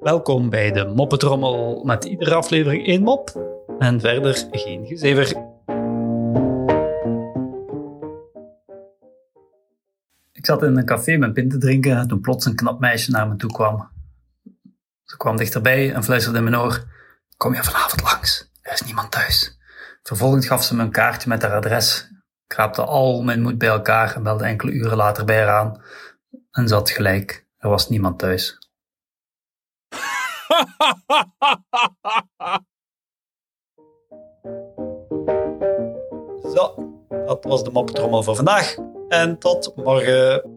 Welkom bij de Moppetrommel met iedere aflevering één mop en verder geen gezever. Ik zat in een café mijn pint te drinken toen plots een knap meisje naar me toe kwam. Ze kwam dichterbij en fluisterde in mijn oor: Kom je vanavond langs? Er is niemand thuis. Vervolgens gaf ze me een kaartje met haar adres, kraapte al mijn moed bij elkaar en belde enkele uren later bij haar aan en zat gelijk. Er was niemand thuis. Zo, dat was de moppetrommel voor vandaag. En tot morgen.